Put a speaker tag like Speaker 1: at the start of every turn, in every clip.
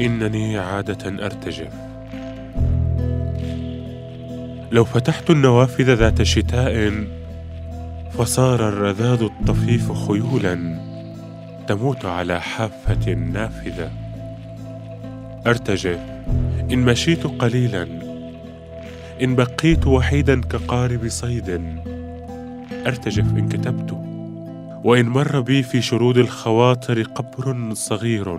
Speaker 1: إنني عادة أرتجف. لو فتحت النوافذ ذات شتاء فصار الرذاذ الطفيف خيولا تموت على حافة نافذة. أرتجف. إن مشيت قليلا إن بقيت وحيدا كقارب صيد. أرتجف. إن كتبت. وإن مر بي في شرود الخواطر قبر صغير.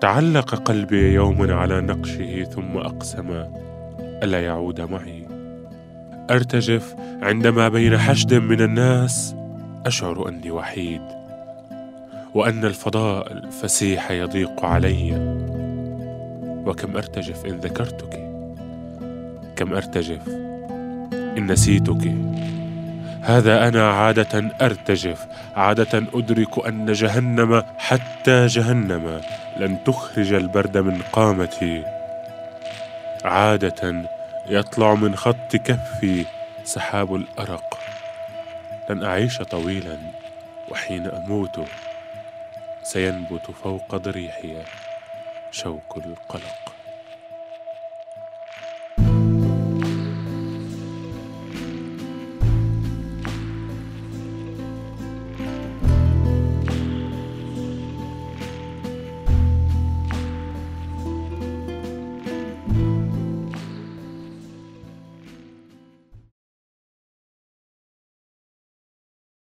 Speaker 1: تعلق قلبي يوما على نقشه ثم أقسم ألا يعود معي؟ أرتجف عندما بين حشد من الناس أشعر أني وحيد وأن الفضاء الفسيح يضيق علي. وكم أرتجف إن ذكرتك؟ كم أرتجف إن نسيتك؟ هذا أنا عادة أرتجف عادة أدرك أن جهنم حتى جهنم لن تخرج البرد من قامتي. عادة يطلع من خط كفي سحاب الأرق. لن أعيش طويلا وحين أموت سينبت فوق ضريحي شوك القلق.